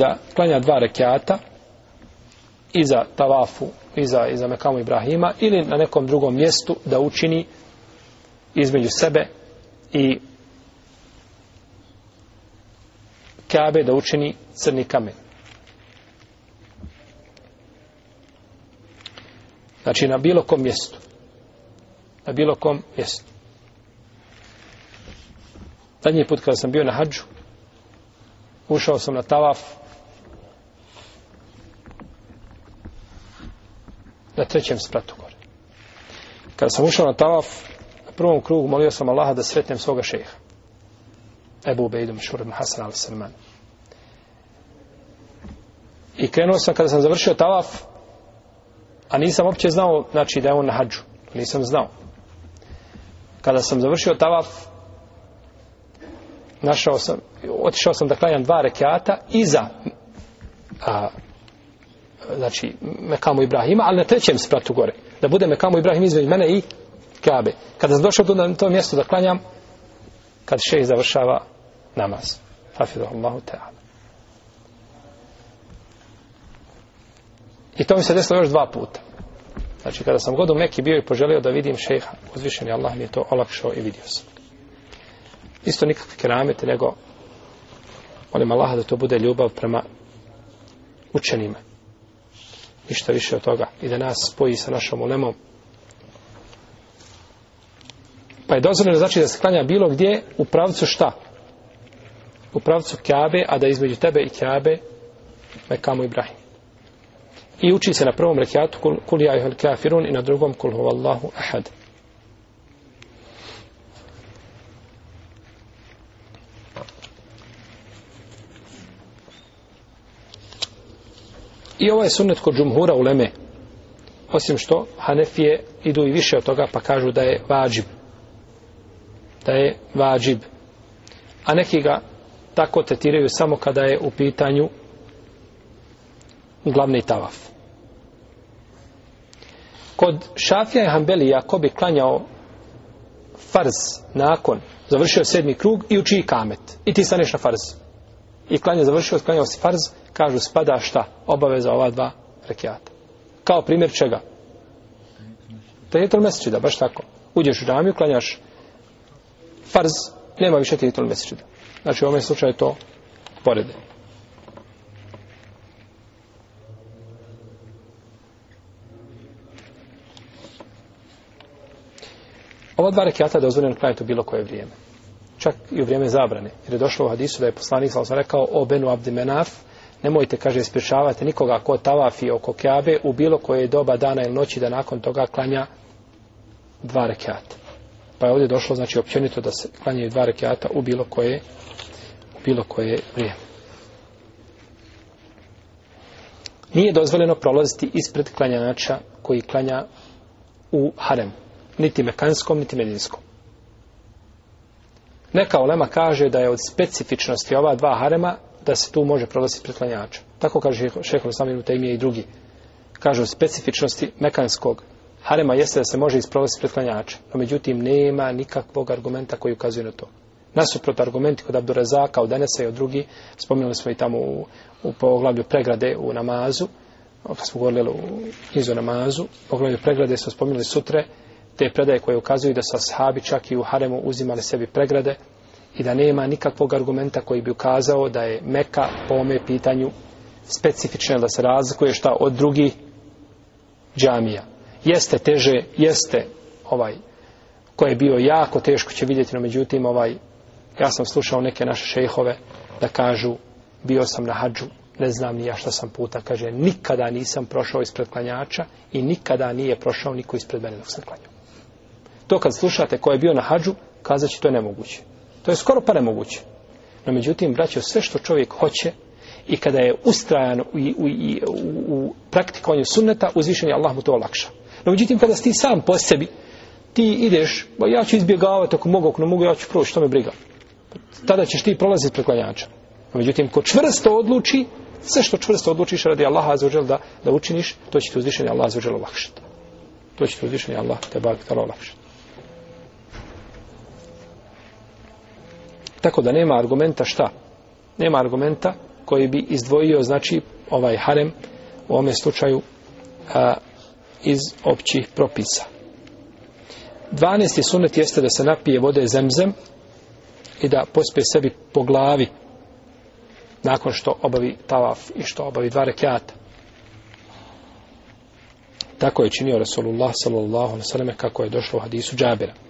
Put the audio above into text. da klanja dva rekiata iza Tavafu, iza, iza Mekamu Ibrahima ili na nekom drugom mjestu da učini između sebe i Kabe da učini crni kamen. Znači na bilo kom mjestu. Na bilo kom mjestu. Zadnji put kada sam bio na hađu, ušao sam na Tavafu, na trećem spratu gore. Kada sam ušao na tavaf, na prvom krugu molio sam Allaha da sretnem svoga šeha. Ebu Ubejdu Mešur ibn Hasan al Salman. I krenuo sam kada sam završio tavaf, a nisam opće znao, znači da je on na hađu. Nisam znao. Kada sam završio tavaf, našao sam, otišao sam da klanjam dva rekiata iza a, znači Mekamu Ibrahima, ali na trećem spratu gore. Da bude Mekamu Ibrahima između mene i Kabe. Kada sam došao na to mjesto da klanjam, kad šeh završava namaz. Hafidu Allahu Teala. I to mi se desilo još dva puta. Znači, kada sam god u Mekki bio i poželio da vidim šeha, uzvišen je Allah mi je to olakšao i vidio sam. Isto nikakve keramete, nego molim Allaha da to bude ljubav prema učenima ništa više od toga i da nas spoji sa našom ulemom. Pa je dozvoljeno znači da se klanja bilo gdje u pravcu šta? U pravcu Kjabe, a da između tebe i Kjabe Mekamu Ibrahim. I uči se na prvom rekiatu kul, kul jajuhel kafirun i na drugom kul huvallahu ahad. I ovo je sunnet kod džumhura u Leme. Osim što Hanefije idu i više od toga pa kažu da je vađib. Da je vađib. A neki ga tako tretiraju samo kada je u pitanju glavni tavaf. Kod Šafija i Hanbelija ko bi klanjao farz nakon završio sedmi krug i uči kamet. I ti staneš na farzu i klanja završio, klanjao se farz, kažu spada šta? Obaveza ova dva rekiata. Kao primjer čega? Tehetul mesečida, baš tako. Uđeš u džamiju, klanjaš farz, nema više tehetul mesečida. Znači u ovom slučaju to porede. Ova dva rekiata je dozvoljeno klanjati u bilo koje vrijeme čak i u vrijeme zabrane. Jer je došlo u hadisu da je poslanik sallallahu rekao o Benu Abdimenaf, nemojte, kaže, spriječavati nikoga ko tavafi oko Kjabe u bilo koje doba dana ili noći da nakon toga klanja dva rekiata. Pa je ovdje došlo, znači, općenito da se klanjaju dva rekiata u bilo koje, u bilo koje vrijeme. Nije dozvoljeno prolaziti ispred klanjača koji klanja u haremu, niti mekanskom, niti medinskom. Neka olema kaže da je od specifičnosti ova dva harema da se tu može proglasiti preklanjač. Tako kaže šehol Islam ibn Taymiye i drugi. Kažu specifičnosti mekanskog harema jeste da se može isprolasiti preklanjač. No međutim, nema nikakvog argumenta koji ukazuje na to. Nasuprot argumenti kod Abdurazaka, od Anesa i od drugi, spominjali smo i tamo u, u poglavlju pregrade u namazu, kad smo govorili u izu namazu, poglavlju pregrade smo spominjali sutre, te predaje koje ukazuju da su ashabi čak i u haremu uzimali sebi pregrade i da nema nikakvog argumenta koji bi ukazao da je Meka po ome pitanju specifično da se razlikuje šta od drugih džamija. Jeste teže, jeste ovaj koje je bio jako teško će vidjeti, no međutim ovaj ja sam slušao neke naše šejhove da kažu bio sam na hadžu, ne znam ni ja šta sam puta, kaže nikada nisam prošao ispred klanjača i nikada nije prošao niko ispred mene dok sam klanjao to kad slušate ko je bio na hađu, kazaći to je nemoguće. To je skoro pa nemoguće. No međutim, braćo, sve što čovjek hoće i kada je ustrajan u, u, u, u praktikovanju sunneta, uzvišen je Allah mu to olakša. No međutim, kada si ti sam po sebi, ti ideš, ba, ja ću izbjegavati ako mogu, ako ne mogu, ja ću proći, to me briga. Tada ćeš ti prolaziti preko ljanča. No međutim, ko čvrsto odluči, sve što čvrsto odlučiš radi Allaha azuđel da, da učiniš, to će ti uzvišen je Allah azuđel olakšati. To će ti uzvišen je Allah te bak, te olakšati. Tako da nema argumenta šta? Nema argumenta koji bi izdvojio, znači, ovaj harem u ovome slučaju a, iz općih propisa. 12. sunet jeste da se napije vode zemzem i da pospe sebi po glavi nakon što obavi tavaf i što obavi dva rekiata. Tako je činio Rasulullah sallallahu alaihi wa sallam kako je došlo u hadisu Džabira. 13.